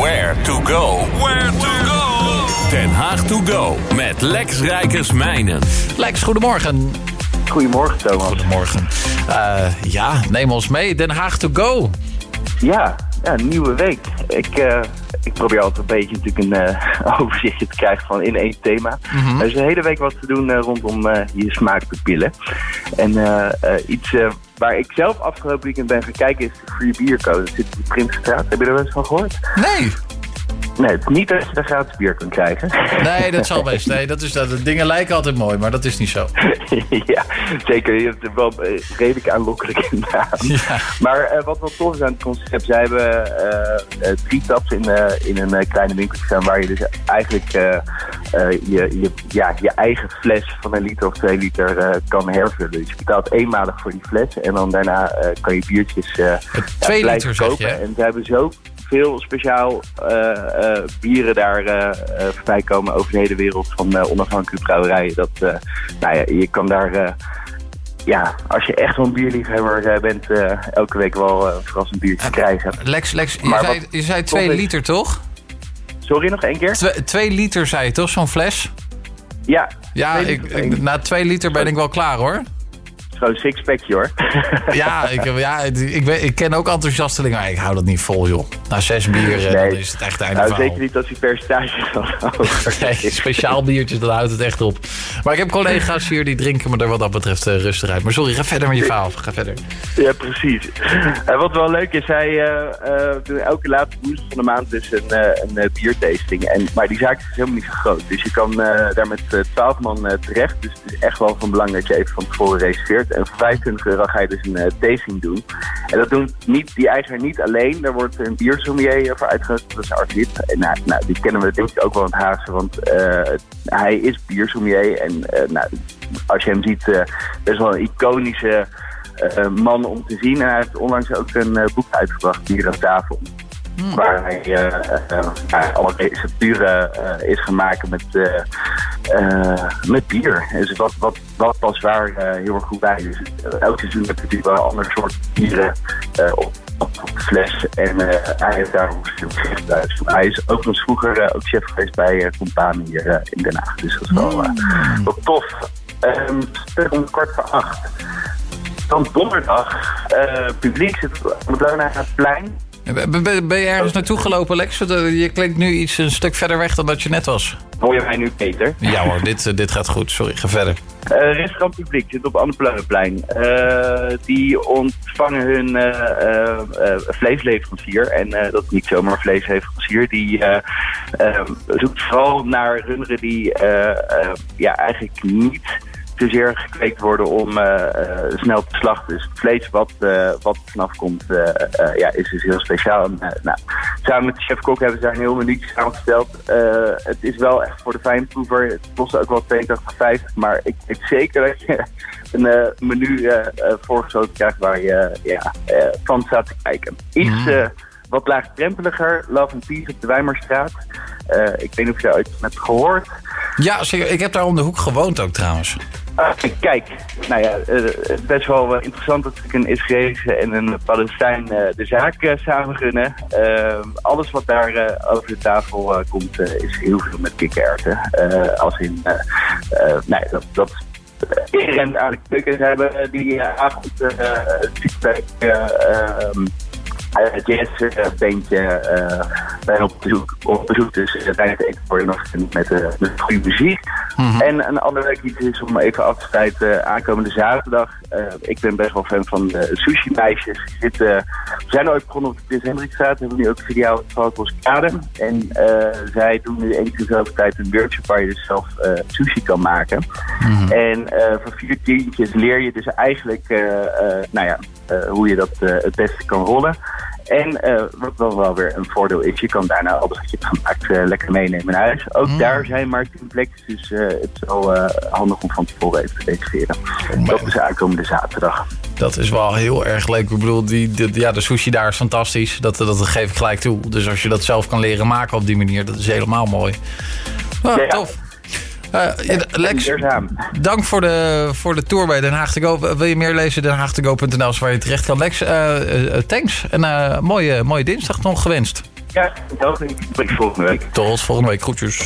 Where to go. Where to go. Den Haag to go met Lex Rijkersmijnen. Lex, goedemorgen. Goedemorgen, Thomas. Goedemorgen. Uh, ja, neem ons mee. Den Haag to go. Ja, ja nieuwe week. Ik, uh, ik probeer altijd een beetje natuurlijk een uh, overzichtje te krijgen van in één thema. Mm -hmm. Er is een hele week wat te doen rondom je smaakpapillen. En iets waar ik zelf afgelopen weekend ben gaan kijken is de Free Beer Code. Dat zit in de Prinsenstraat. Heb je er wel eens van gehoord? Nee. Nee, het is niet dat je gratis bier kunt krijgen. Nee, dat zal best. Nee, dat is, dat, dingen lijken altijd mooi, maar dat is niet zo. ja, zeker. Je hebt wel redelijk aanlokkelijk inderdaad. Ja. Maar uh, wat wel tof is aan het concept, zij hebben uh, drie taps in, uh, in een kleine winkel staan waar je dus eigenlijk je, je, ja, je eigen fles van een liter of twee liter kan hervullen. Dus je betaalt eenmalig voor die fles en dan daarna kan je biertjes twee liter, kopen. Je? En ze hebben zo veel speciaal uh, uh, bieren daar uh, voorbij komen over de hele wereld van onafhankelijke brouwerijen. Dat, nou ja, je kan daar, ja, als je echt een bierliefhebber bent, elke week wel een verrassend biertje krijgen. Lex, Lex je, zei, je zei twee liter toch? Sorry, nog één keer? Twee, twee liter zei je toch, zo'n fles? Ja. Ja, ik, ik, na twee liter ben ik wel klaar hoor gewoon sixpackje hoor. Ja, ik, ja ik, ik, ik, ken ook enthousiastelingen, maar ik hou dat niet vol joh. Na zes bieren nee. dan is het echt einde nou, Zeker niet als die percentage van nee, speciaal biertjes, dan houdt het echt op. Maar ik heb collega's hier die drinken me er wat dat betreft uh, rustig uit. Maar sorry, ga verder met je verhaal. Ga verder. Ja, precies. Uh, wat wel leuk is, hij uh, doen elke laatste woensdag van de maand dus een, een biertasting. En, maar die zaak is helemaal niet zo groot. Dus je kan daar met twaalf man terecht. Dus het is echt wel van belang dat je even van tevoren reserveert. En voor 25 euro ga je dus een tasting doen. En dat doen niet, die eigenaar niet alleen. Daar wordt een biersommelier voor uitgerust. Dat is Art En nou, nou, die kennen we denk ik ook wel het Haagse. Want hij is biersommelier. En nou, als je hem ziet, best wel een iconische man om te zien. En hij heeft onlangs ook een boek uitgebracht, Bier aan tafel. Hmm. Waar hij uh, alle recepturen is gemaakt met, met bier. Dus wat, wat, wat pas waar heel erg goed bij is. elk seizoen heb je natuurlijk wel een ander soort bieren op, op, de fles. En hij heeft daar ook verschillende uit. Hij is ook nog vroeger ook chef geweest bij uh, Compaan hier in Den Haag. Dus dat is wel, mm. wel tof. Um, om kwart voor acht. Dan donderdag. publiek zit op het plein. Ben je ergens naartoe gelopen, Lex? Je klinkt nu iets een stuk verder weg dan dat je net was. Hoor je mij nu, Peter? Ja hoor, dit, eh, dit gaat goed. Sorry, ga verder. Uh, restaurant Publiek zit op Annepleunenplein. Uh, die ontvangen hun uh, vleesleverancier. En dat is niet zomaar vleesleverancier. Die zoekt vooral naar runderen die ja, eigenlijk niet te zeer gekweekt worden om uh, snel te slachten. Dus het vlees wat, uh, wat vanaf komt, ja, is dus heel speciaal. En, nou, samen met de chef-kok hebben ze daar een heel menu samengesteld. het is wel echt voor de fijnproever. Het kost ook wel 82,50. Maar ik weet zeker dat je een menu voorgesloten krijgt waar je ja, van staat te kijken. Iets mm. wat laagdrempeliger, Love and Peace op de Wijmerstraat. ik weet niet of je daar ooit hebt gehoord. Ja. Ik heb daar om de hoek gewoond ook trouwens. Uh, kijk, nou ja, uh, best wel interessant dat ik een Israëlische en een Palestijn uh, de zaak samen runnen. alles wat daar over de tafel komt is heel veel met kikkererwten. als in, nee, dat, dat inherent aan de hebben die avond feedback uh, jazzbeentje uh, bij op bezoek, op bezoek. Dus eten voor je nog met, met goede muziek. Mm-hmm. En een ander leuk iets is om even af te sluiten aankomende zaterdag. ik ben best wel fan van de sushi meisjes. we zijn ooit begonnen op de Prins Hendrikstraat. Hebben nu ook filiaal in Kade. En zij doen nu één keer zoveel tijd een workshop waar je dus zelf sushi kan maken. Mm-hmm. En voor vier tientjes leer je dus eigenlijk nou ja, hoe je dat het beste kan rollen. En uh, wat wel, wel weer een voordeel is, je kan daarna alles wat je hebt gemaakt uh, lekker meenemen naar huis. Ook mm. daar zijn plekjes, dus uh, het is wel handig om van tevoren even te reserveren. Oh, dat is aankomende zaterdag. Dat is wel heel erg leuk. Ik bedoel, die, die, ja, de sushi daar is fantastisch. Dat, dat, geef ik gelijk toe. Dus als je dat zelf kan leren maken op die manier, dat is helemaal mooi. Ah, ja, tof. Uh, Lex, dank voor de, voor de tour bij Den Haag te Go. Wil je meer lezen? denhaagtego.nl is waar je terecht kan. Lex, uh, thanks. En mooie, mooie dinsdag nog gewenst. Ja, ik volgende week. Tot volgende week. Groetjes.